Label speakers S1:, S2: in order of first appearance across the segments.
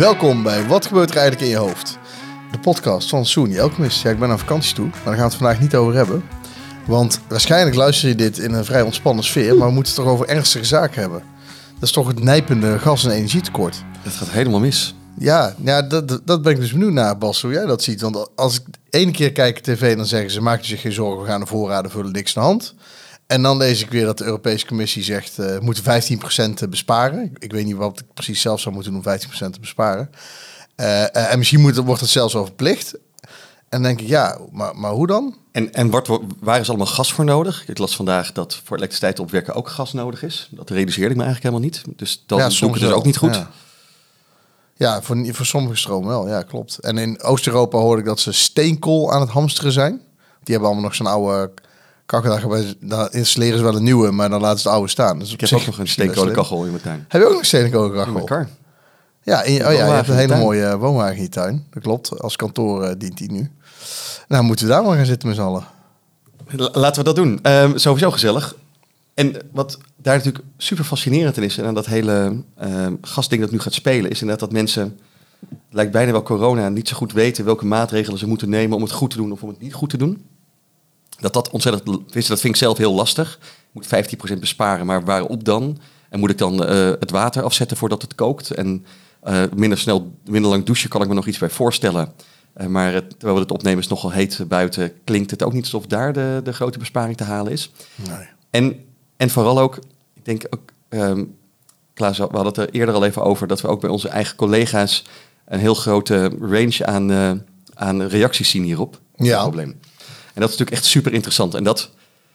S1: Welkom bij Wat gebeurt er eigenlijk in je hoofd? De podcast van Soenie Elkmis. Ja, ik ben aan vakantie toe, maar daar gaan we het vandaag niet over hebben. Want waarschijnlijk luister je dit in een vrij ontspannen sfeer, maar we moeten het toch over ernstige zaken hebben. Dat is toch het nijpende gas- en energietekort.
S2: Het gaat helemaal mis.
S1: Ja, ja dat, dat- ben ik dus benieuwd naar, Bas, hoe jij dat ziet. Want als ik ene keer kijk tv, dan zeggen ze, maak je zich geen zorgen, we gaan de voorraden vullen, niks aan de hand. En dan lees ik weer dat de Europese Commissie zegt, eh we moeten 15% besparen. Ik, ik weet niet wat ik precies zelf zou moeten doen om 15% te besparen. Eh, eh, en misschien moet, wordt het zelfs wel verplicht. En dan denk ik, ja, maar, maar hoe dan?
S2: En, en wat, waar is allemaal gas voor nodig? Ik las vandaag dat voor elektriciteit opwekken ook gas nodig is. Dat realiseerde ik me eigenlijk helemaal niet. Dus dat
S1: ja,
S2: ik dus ook niet goed.
S1: Ja, Ja, voor, voor sommige stroom wel, ja, klopt. En in Oost-Europa hoorde ik dat ze steenkool aan het hamsteren zijn. Die hebben allemaal nog zo'n oude kachel. Daar installeren ze wel een nieuwe, maar dan laten ze de oude staan. Dus
S2: Ik heb ook nog een steenkolenkachel in mijn tuin.
S1: Heb je ook nog een steenkolenkachel? Ja, in, je- oh ja, je hebt een hele mooie woonwagen in je tuin. Dat klopt. Als kantoor eh, dient die nu. Nou, moeten we daar maar gaan zitten met z'n allen.
S2: La- Laten we dat doen. Ehm, sowieso gezellig. En wat daar natuurlijk super fascinerend in is, en aan dat hele ehm gasding dat nu gaat spelen, is inderdaad dat mensen, het lijkt bijna wel corona, niet zo goed weten welke maatregelen ze moeten nemen om het goed te doen of om het niet goed te doen. Dat dat ontzettend, dat vind ik zelf heel lastig. Je moet 15% besparen, maar waarop dan? En moet ik dan eh, het water afzetten voordat het kookt? En eh, minder snel, minder lang douchen kan ik me nog iets bij voorstellen. Eh, maar het- terwijl we het opnemen is nogal heet buiten, klinkt het ook niet alsof daar de, de grote besparing te halen is.
S1: Nee.
S2: En, en vooral ook, ik denk ook, ehm Klaas, we hadden het er eerder al even over, dat we ook bij onze eigen collega's een heel grote range aan, aan reacties zien hierop. op
S1: Ja.
S2: probleem. En dat is natuurlijk echt super interessant. En dat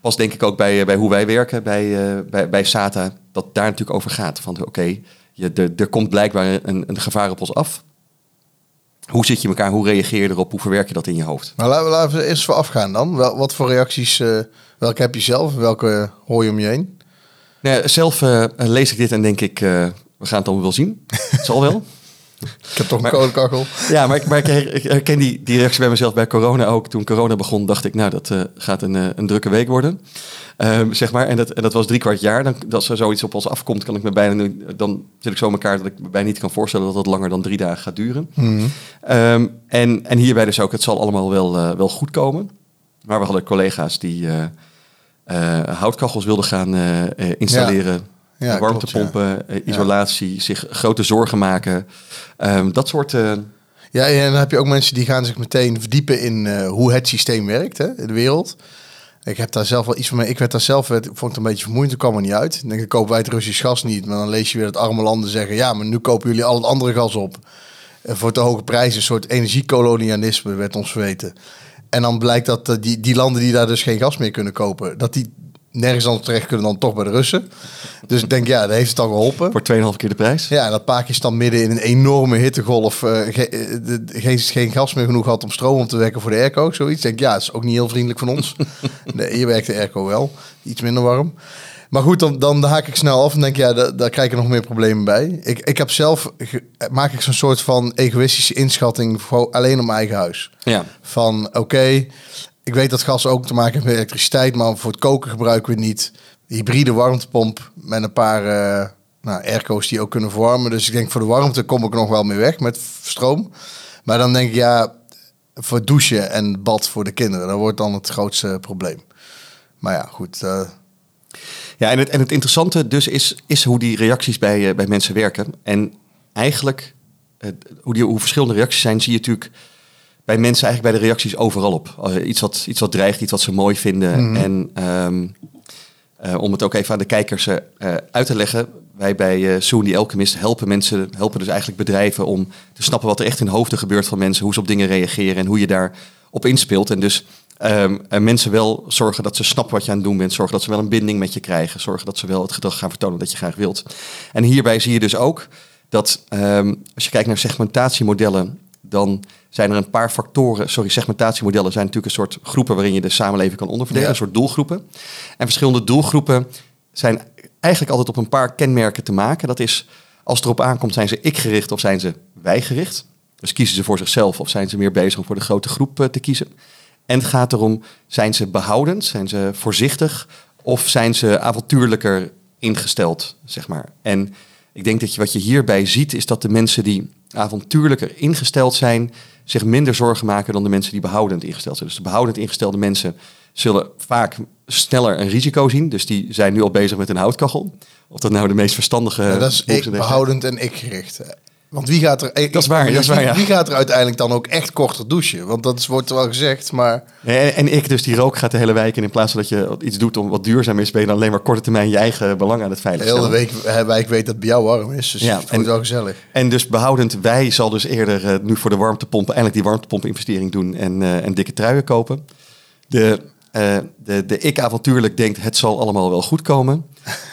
S2: was denk ik ook bij, eh, bij hoe wij werken, bij, eh, bij, bij SATA, dat daar natuurlijk over gaat. Van oké, je er, komt blijkbaar een, een gevaar op ons af. Hoe zit je elkaar? Hoe reageer je erop? Hoe verwerk je dat in je hoofd?
S1: Maar laten we, laten we eerst voor afgaan dan. Wel, wat voor reacties, eh, welke heb je zelf? Welke hoor je om je heen?
S2: Nou zelf lees ik dit en denk ik, we gaan het dan wel zien. Het zal wel.
S1: Ik heb toch een kolenkachel.
S2: Ja, maar, ik, maar ik, her- ik herken die, die reactie bij mezelf bij corona ook. Toen corona begon, dacht ik, nou, dat eh, gaat een, eh, een drukke week worden. Ehm, zeg maar, en dat, en dat was drie kwart jaar. Dan, als er zoiets op ons afkomt, kan ik me bijna nu, dan zit ik zo in elkaar dat ik me bijna niet kan voorstellen dat het langer dan drie dagen gaat duren.
S1: Mhm.
S2: Ehm, en, en hierbij dus ook, het zal allemaal wel, eh, wel goed komen. Maar we hadden collega's die houtkachels wilden gaan installeren.
S1: Ja,
S2: warmtepompen, eh, isolatie, zich grote zorgen maken. Ehm, dat soort... eh,
S1: Ja, en dan heb je ook mensen die gaan zich meteen verdiepen in eh, hoe het systeem werkt hè, in de wereld. Ik heb daar zelf wel iets van mee. Ik werd daar zelf, werd, vond het een beetje vermoeiend, toen kwam er niet uit. Ik denk, dan kopen wij het Russisch gas niet. Maar dan lees je weer dat arme landen zeggen, ja, maar nu kopen jullie al het andere gas op. En voor te hoge prijzen, een soort energiekolonialisme werd ons verweten. En dan blijkt dat die, die landen die daar dus geen gas meer kunnen kopen, dat die nergens anders terecht kunnen dan toch bij de Russen. Dus ik denk, ja, dat heeft het al geholpen.
S2: voor 2,5 keer de prijs.
S1: Ja, dat Pakistan midden in een enorme hittegolf eh, ge- eh, de- geen, geen gas meer genoeg had om stroom om te wekken voor de airco. Zoiets. Denk, ja, dat is ook niet heel vriendelijk van ons. nee, hier werkt de airco wel. Iets minder warm. Maar goed, dan, dan haak ik snel af en denk, ja, daar, daar krijg ik nog meer problemen bij. Ik, ik heb zelf, maak ik zo'n soort van egoïstische inschatting voor alleen op mijn eigen huis.
S2: Ja.
S1: Van, oké, ik weet dat gas ook te maken heeft met elektriciteit, maar voor het koken gebruiken we niet. Hybride warmtepomp met een paar eh nou, airco's die ook kunnen verwarmen. Dus ik denk, voor de warmte kom ik nog wel mee weg met stroom. Maar dan denk ik, ja, voor douchen en bad voor de kinderen, dat wordt dan het grootste probleem. Maar ja, goed. eh,
S2: Ja, en het, en het interessante dus is, is hoe die reacties bij, eh, bij mensen werken. En eigenlijk, hoe, die, hoe verschillende reacties zijn, zie je natuurlijk bij mensen eigenlijk bij de reacties overal op. Iets, wat, iets wat dreigt, iets wat ze mooi vinden. En ehm, eh, om het ook even aan de kijkers eh, eh, uit te leggen. Wij bij uh, Soon Alchemist helpen mensen, helpen dus eigenlijk bedrijven om te snappen wat er echt in de hoofden gebeurt van mensen. Hoe ze op dingen reageren en hoe je daar op inspeelt. En dus ehm, en mensen wel zorgen dat ze snappen wat je aan het doen bent. Zorgen dat ze wel een binding met je krijgen. Zorgen dat ze wel het gedrag gaan vertonen dat je graag wilt. En hierbij zie je dus ook dat ehm, als je kijkt naar segmentatiemodellen, dan zijn er een paar factoren. Sorry, segmentatiemodellen zijn natuurlijk een soort groepen waarin je de samenleving kan onderverdelen.
S1: Ja.
S2: Een soort doelgroepen. En verschillende doelgroepen zijn eigenlijk altijd op een paar kenmerken te maken. Dat is, als het erop aankomt, zijn ze ik-gericht of zijn ze wij-gericht. Dus kiezen ze voor zichzelf of zijn ze meer bezig om voor de grote groep eh, te kiezen. En het gaat erom, zijn ze behoudend, zijn ze voorzichtig of zijn ze avontuurlijker ingesteld, zeg maar. En ik denk dat je, wat je hierbij ziet, is dat de mensen die avontuurlijker ingesteld zijn, zich minder zorgen maken dan de mensen die behoudend ingesteld zijn. Dus de behoudend ingestelde mensen zullen vaak sneller een risico zien. Dus die zijn nu al bezig met een houtkachel. Of dat nou de meest verstandige...
S1: Ja, dat is ik, behoudend en ik gericht. Want wie gaat er... ik-
S2: Dat is waar,
S1: ik-
S2: dat is waar, ja.
S1: Wie gaat er uiteindelijk dan ook echt korter douchen? Want dat is, wordt wel gezegd, maar...
S2: En, en ik, dus die rook gaat de hele wijk in. In plaats van dat je iets doet om wat duurzaam is, ben je dan alleen maar korte termijn je eigen belang aan het
S1: De hele
S2: veiligstellen.
S1: week, wijk weet dat het bij jou warm is. Dus
S2: Ja,
S1: ik het wel gezellig.
S2: En dus behoudend, wij zal dus eerder eh, nu voor de warmtepomp eindelijk die warmtepomp-investering doen en, eh, en dikke truien kopen. De, eh, de, de ik avontuurlijk denkt, het zal allemaal wel goed komen.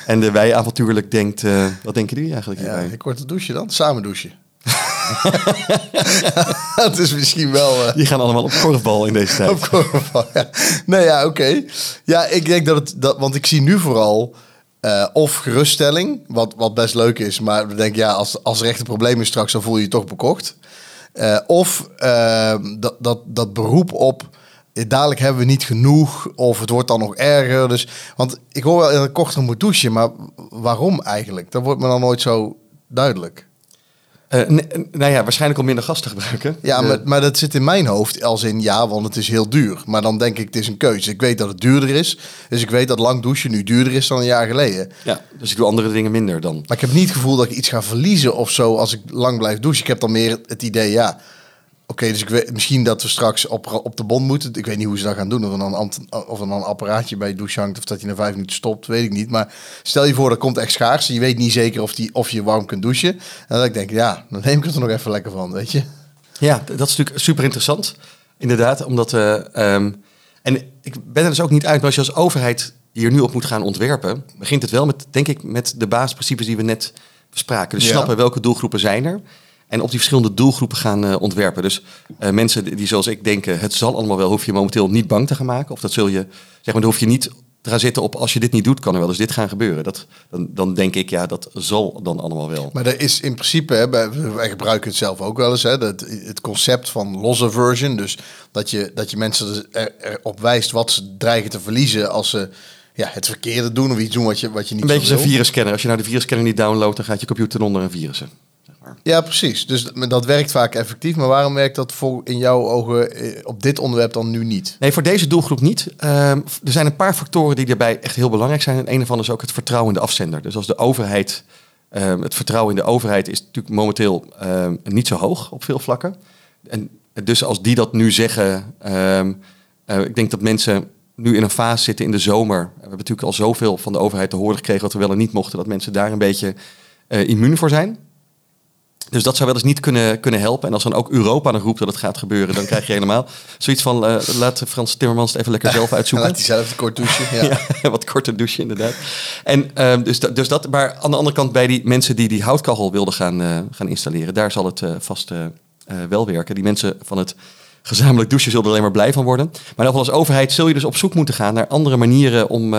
S2: En de wij avontuurlijk denkt, eh, wat denken jullie eigenlijk
S1: Ja,
S2: hierbij?
S1: ik korter douchen dan? Samen douchen. dat is misschien wel... eh,
S2: Die gaan allemaal op korfbal in deze tijd.
S1: Op korfbal, ja. Nee, ja, oké. Ja, ik denk dat het... Dat, want ik zie nu vooral... eh, of geruststelling, wat, wat best leuk is. Maar dan denk ik, ja, als, als er echt een probleem is straks... dan voel je je toch bekocht. Of eh, dat, dat, dat beroep op... eh, Dadelijk hebben we niet genoeg, of het wordt dan nog erger. Dus, want ik hoor wel dat ik korter moet douchen, maar waarom eigenlijk? Dat wordt me dan nooit zo duidelijk.
S2: Eh, nee, nou ja, waarschijnlijk om minder gas te gebruiken.
S1: Ja, maar, maar dat zit in mijn hoofd als in ja, want het is heel duur. Maar dan denk ik, het is een keuze. Ik weet dat het duurder is. Dus ik weet dat lang douchen nu duurder is dan een jaar geleden.
S2: ja, dus ik doe andere dingen minder dan.
S1: Maar ik heb niet het gevoel dat ik iets ga verliezen of zo als ik lang blijf douchen. Ik heb dan meer het idee, ja, oké, dus ik weet misschien dat we straks op, op de bond moeten. Ik weet niet hoe ze dat gaan doen. Of er dan een, ambt- of er dan een apparaatje bij je douche hangt of dat je na vijf minuten stopt, weet ik niet. Maar stel je voor, er komt echt schaars. Je weet niet zeker of, die, of je warm kunt douchen. En dan denk ik, ja, dan neem ik het er nog even lekker van, weet je.
S2: Ja, dat is natuurlijk super interessant. Inderdaad, omdat... eh, ehm, en ik ben er dus ook niet uit, maar als je als overheid hier nu op moet gaan ontwerpen, begint het wel met, denk ik, met de basisprincipes die we net bespraken. Dus
S1: Ja.
S2: snappen welke doelgroepen zijn er. En op die verschillende doelgroepen gaan eh, ontwerpen. Dus eh, mensen die, die zoals ik denken, het zal allemaal wel, hoef je momenteel niet bang te gaan maken. Of dat zul je, zeg maar, hoef je niet te gaan zitten op, als je dit niet doet, kan er wel eens dit gaan gebeuren. Dat, dan, dan denk ik, ja, dat zal dan allemaal wel.
S1: Maar er is in principe, hè, wij gebruiken het zelf ook wel eens, hè, dat, het concept van loss aversion. Dus dat je, dat je mensen er, erop wijst wat ze dreigen te verliezen als ze ja, het verkeerde doen of iets doen wat je, wat je niet
S2: Een beetje
S1: zo
S2: zo'n virusscanner. Als je nou de virusscanner niet downloadt, dan gaat je computer onder een virussen.
S1: Ja, precies. Dus dat, werkt vaak effectief. Maar waarom werkt dat voor, in jouw ogen eh, op dit onderwerp dan nu niet?
S2: Nee, voor deze doelgroep niet. Ehm, er zijn een paar factoren die daarbij echt heel belangrijk zijn. En een daarvan is ook het vertrouwen in de afzender. Dus als de overheid, ehm, het vertrouwen in de overheid is natuurlijk momenteel ehm, niet zo hoog op veel vlakken. En dus als die dat nu zeggen, eh, ik denk dat mensen nu in een fase zitten in de zomer. We hebben natuurlijk al zoveel van de overheid te horen gekregen wat we wel en niet mochten, dat mensen daar een beetje eh, immuun voor zijn. Dus dat zou wel eens niet kunnen, kunnen helpen. En als dan ook Europa dan roept dat het gaat gebeuren, dan krijg je helemaal zoiets van: eh, laat Frans Timmermans het even lekker zelf uitzoeken.
S1: Laat die zelf de kort douchen. Ja.
S2: Ja, wat korter douchen inderdaad. En ehm, dus, dus dat, maar aan de andere kant bij die mensen die die houtkachel wilden gaan, eh, gaan installeren, daar zal het eh, vast wel werken. Die mensen van het gezamenlijk douchen zullen er alleen maar blij van worden. Maar dan als overheid zul je dus op zoek moeten gaan naar andere manieren om,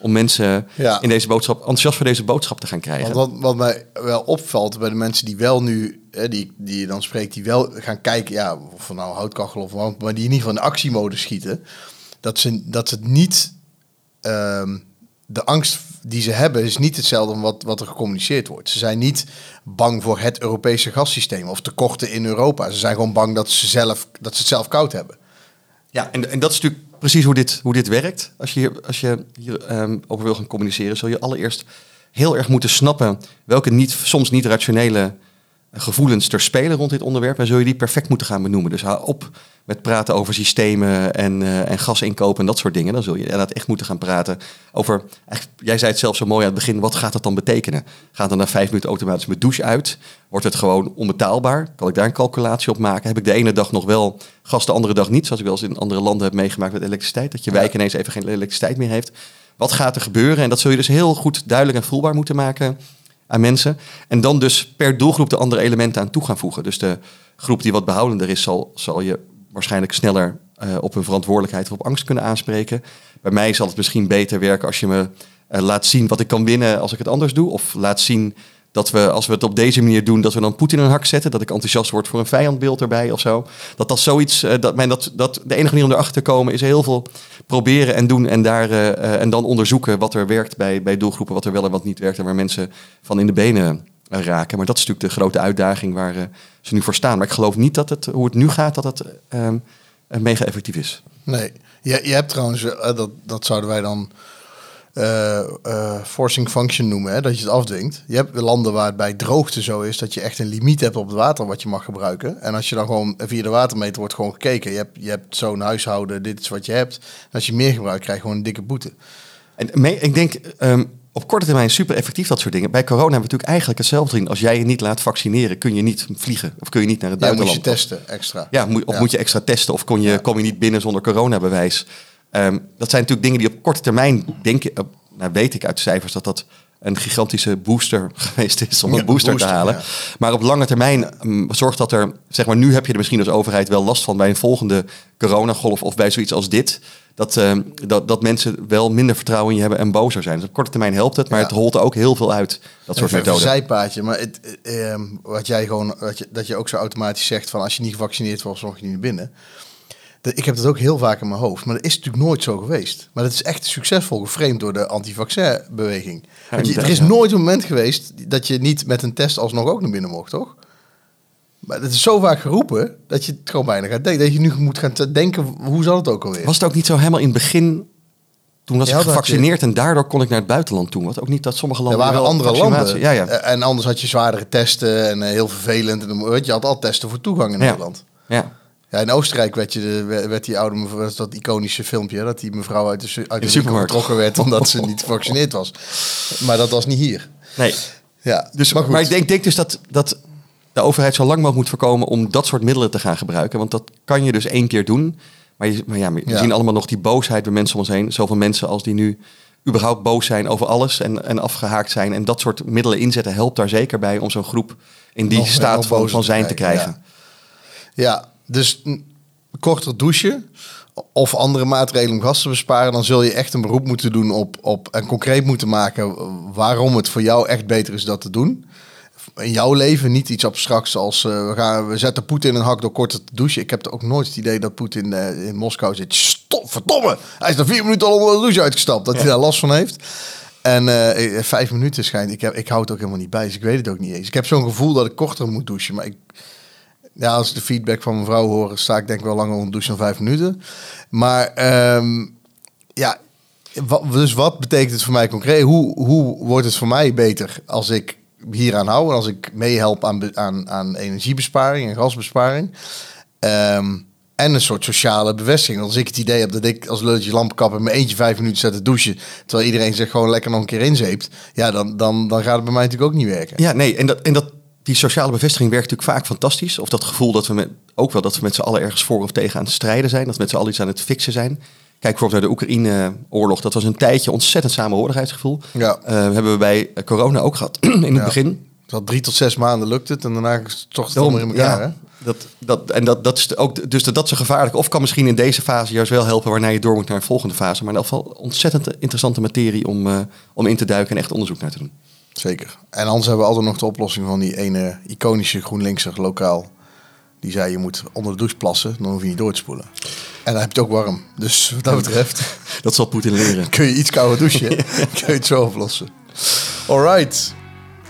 S2: om mensen
S1: Ja.
S2: in deze boodschap, enthousiast voor deze boodschap te gaan krijgen.
S1: Want wat, wat mij wel opvalt bij de mensen die wel nu, hè, die, die je dan spreekt, die wel gaan kijken, ja, of van nou houtkachel of wat, maar die in ieder geval in de actiemode schieten, dat ze, dat ze het niet, ehm, de angst die ze hebben is niet hetzelfde wat, wat er gecommuniceerd wordt. Ze zijn niet bang voor het Europese gassysteem of tekorten in Europa. Ze zijn gewoon bang dat ze, zelf, dat ze het zelf koud hebben.
S2: Ja, en, en dat is natuurlijk precies hoe dit, hoe dit werkt. Als je hier, als je hier ehm, over wil gaan communiceren, zul je allereerst heel erg moeten snappen welke niet, soms niet rationele gevoelens ter spelen rond dit onderwerp. En zul je die perfect moeten gaan benoemen. Dus hou op met praten over systemen en, eh en gasinkopen en dat soort dingen. Dan zul je inderdaad echt moeten gaan praten over... Jij zei het zelf zo mooi aan het begin, wat gaat dat dan betekenen? Gaat er na vijf minuten automatisch mijn douche uit? Wordt het gewoon onbetaalbaar? Kan ik daar een calculatie op maken? Heb ik de ene dag nog wel gas, de andere dag niet? Zoals ik wel eens in andere landen heb meegemaakt met elektriciteit. Dat je wijk ineens even geen elektriciteit meer heeft. Wat gaat er gebeuren? En dat zul je dus heel goed duidelijk en voelbaar moeten maken aan mensen. En dan dus per doelgroep de andere elementen aan toe gaan voegen. Dus de groep die wat behoudender is, zal, zal je waarschijnlijk sneller eh, op hun verantwoordelijkheid of op angst kunnen aanspreken. Bij mij zal het misschien beter werken als je me eh, laat zien wat ik kan winnen als ik het anders doe. Of laat zien dat we, als we het op deze manier doen, dat we dan Poetin een hak zetten. Dat ik enthousiast word voor een vijandbeeld erbij of zo. Dat dat zoiets, eh, dat, men dat, dat de enige manier om erachter te komen is heel veel proberen en doen. En, daar, en dan onderzoeken wat er werkt bij, bij doelgroepen, wat er wel en wat niet werkt. En waar mensen van in de benen raken. Maar dat is natuurlijk de grote uitdaging waar eh, ze nu voor staan. Maar ik geloof niet dat het, hoe het nu gaat, dat het ehm, eh, mega effectief is.
S1: Nee, je, je hebt trouwens, eh, dat, dat zouden wij dan forcing function noemen, hè, dat je het afdwingt. Je hebt landen waar het bij droogte zo is dat je echt een limiet hebt op het water wat je mag gebruiken. En als je dan gewoon via de watermeter wordt gewoon gekeken, je hebt, je hebt zo'n huishouden, dit is wat je hebt. En als je meer gebruikt, krijg je gewoon een dikke boete.
S2: En ik denk ehm, op korte termijn super effectief dat soort dingen. Bij corona hebben we natuurlijk eigenlijk hetzelfde ding. Als jij je niet laat vaccineren, kun je niet vliegen. Of kun je niet naar het
S1: Ja, moet je
S2: buitenland.
S1: testen extra.
S2: Ja, moet, of
S1: Ja.
S2: moet je extra testen of kon je, kom je niet binnen zonder coronabewijs. Ehm, dat zijn natuurlijk dingen die op korte termijn, denk ik, nou weet ik uit de cijfers dat dat een gigantische booster geweest is om een booster,
S1: booster,
S2: te halen. Maar op lange termijn mm, zorgt dat er, zeg maar, nu heb je er misschien als overheid wel last van bij een volgende coronagolf of bij zoiets als dit. Dat, ehm, dat, dat mensen wel minder vertrouwen in je hebben en bozer zijn. Dus op korte termijn helpt het, maar
S1: Ja.
S2: het holt ook heel veel uit, dat soort
S1: Even een
S2: methoden.
S1: zijpaadje, maar het, eh, ehm, wat jij gewoon, wat je, dat je ook zo automatisch zegt van als je niet gevaccineerd wordt, mag je niet naar binnen. Dat, ik heb dat ook heel vaak in mijn hoofd, maar dat is natuurlijk nooit zo geweest. Maar dat is echt succesvol geframed door de anti-vaccin-beweging. Er is nooit een moment geweest dat je niet met een test alsnog ook naar binnen mocht, toch? Maar het is zo vaak geroepen dat je het gewoon bijna gaat denken. Dat je nu moet gaan denken, hoe zal het ook alweer?
S2: Was het ook niet zo helemaal in het begin... Toen was
S1: Ja,
S2: ik
S1: dat je-
S2: gevaccineerd en daardoor kon ik naar het buitenland toe. Want ook niet dat sommige
S1: Er
S2: landen...
S1: waren
S2: wel
S1: andere landen.
S2: Ja, ja.
S1: Eh, En anders had je zwaardere testen en eh, heel vervelend. En je, had al testen voor toegang in. Nederland.
S2: ja.
S1: Ja, in Oostenrijk werd, je werd die oude mevrouw, dat is dat iconische filmpje, dat die mevrouw uit de, uit de,
S2: supermarkt.
S1: getrokken werd omdat ze niet gevaccineerd was. Maar dat was niet hier.
S2: Nee.
S1: Ja,
S2: Dus,
S1: maar
S2: ik denk, denk dus dat, dat de overheid zo lang mogelijk moet voorkomen om dat soort middelen te gaan gebruiken. Want dat kan je dus één keer doen. Maar, je, maar ja, we
S1: Ja.
S2: zien allemaal nog die boosheid bij mensen om ons heen. Zoveel mensen als die nu überhaupt boos zijn over alles en, en afgehaakt zijn. En dat soort middelen inzetten helpt daar zeker bij om zo'n groep in die
S1: Nog-
S2: staat van, zijn te
S1: krijgen,
S2: krijgen.
S1: Ja, dus korter douchen of andere maatregelen om gas te besparen, dan zul je echt een beroep moeten doen op, op en concreet moeten maken waarom het voor jou echt beter is dat te doen. In jouw leven niet iets abstracts als eh, we, gaan, we zetten Poetin in een hak door korter te douchen. Ik heb ook nooit het idee dat Poetin eh, in Moskou zit. Stop, verdomme! Hij is na vier minuten al onder de douche uitgestapt. Dat hij daar last van heeft. En eh, vijf minuten schijnt. Ik, heb, ik hou het ook helemaal niet bij, dus ik weet het ook niet eens. Ik heb zo'n gevoel dat ik korter moet douchen. Maar ik, ja, als ik de feedback van mijn vrouw hoor, sta ik denk ik wel langer onder de douche dan vijf minuten. Maar ehm, ja, dus wat betekent het voor mij concreet? Hoe, hoe wordt het voor mij beter als ik hieraan hou en als ik meehelp aan, aan, aan energiebesparing en gasbesparing? Ehm, en een soort sociale bevestiging. Als ik het idee heb dat ik als lulletje lampenkap in mijn eentje vijf minuten zet te douchen, terwijl iedereen zich gewoon lekker nog een keer inzeept, ja, dan, dan, dan gaat het bij mij natuurlijk ook niet werken.
S2: Ja, nee, en, dat, en dat, die sociale bevestiging werkt natuurlijk vaak fantastisch. Of dat gevoel dat we met, ook wel dat we met z'n allen ergens voor of tegen aan het strijden zijn. Dat met z'n allen iets aan het fixen zijn. Kijk bijvoorbeeld naar de Oekraïne-oorlog. Dat was een tijdje ontzettend samenhorigheidsgevoel.
S1: Ja.
S2: Eh, hebben we bij corona ook gehad in het
S1: Ja.
S2: begin.
S1: Dat drie tot zes maanden lukt het en daarna toch het allemaal in elkaar.
S2: Ja,
S1: Hè?
S2: dat, dat, en dat, dat is ook, dus dat, dat is een gevaarlijk. Of kan misschien in deze fase juist wel helpen waarna je door moet naar een volgende fase. Maar in elk geval ontzettend interessante materie om, eh, om in te duiken en echt onderzoek naar te doen.
S1: Zeker. En anders hebben we altijd nog de oplossing van die ene iconische GroenLinkser lokaal. Die zei je moet onder de douche plassen, dan hoef je niet door te spoelen. En dan heb je het ook warm. Dus wat dat betreft
S2: Dat zal Poetin leren.
S1: kun je iets kouder douchen. kun je het zo oplossen. Alright.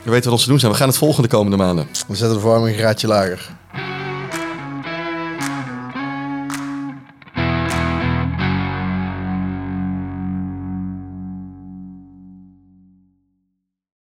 S2: We weten wat ons te doen zijn. We gaan het volgende komende maanden.
S1: We zetten de verwarming een graadje lager.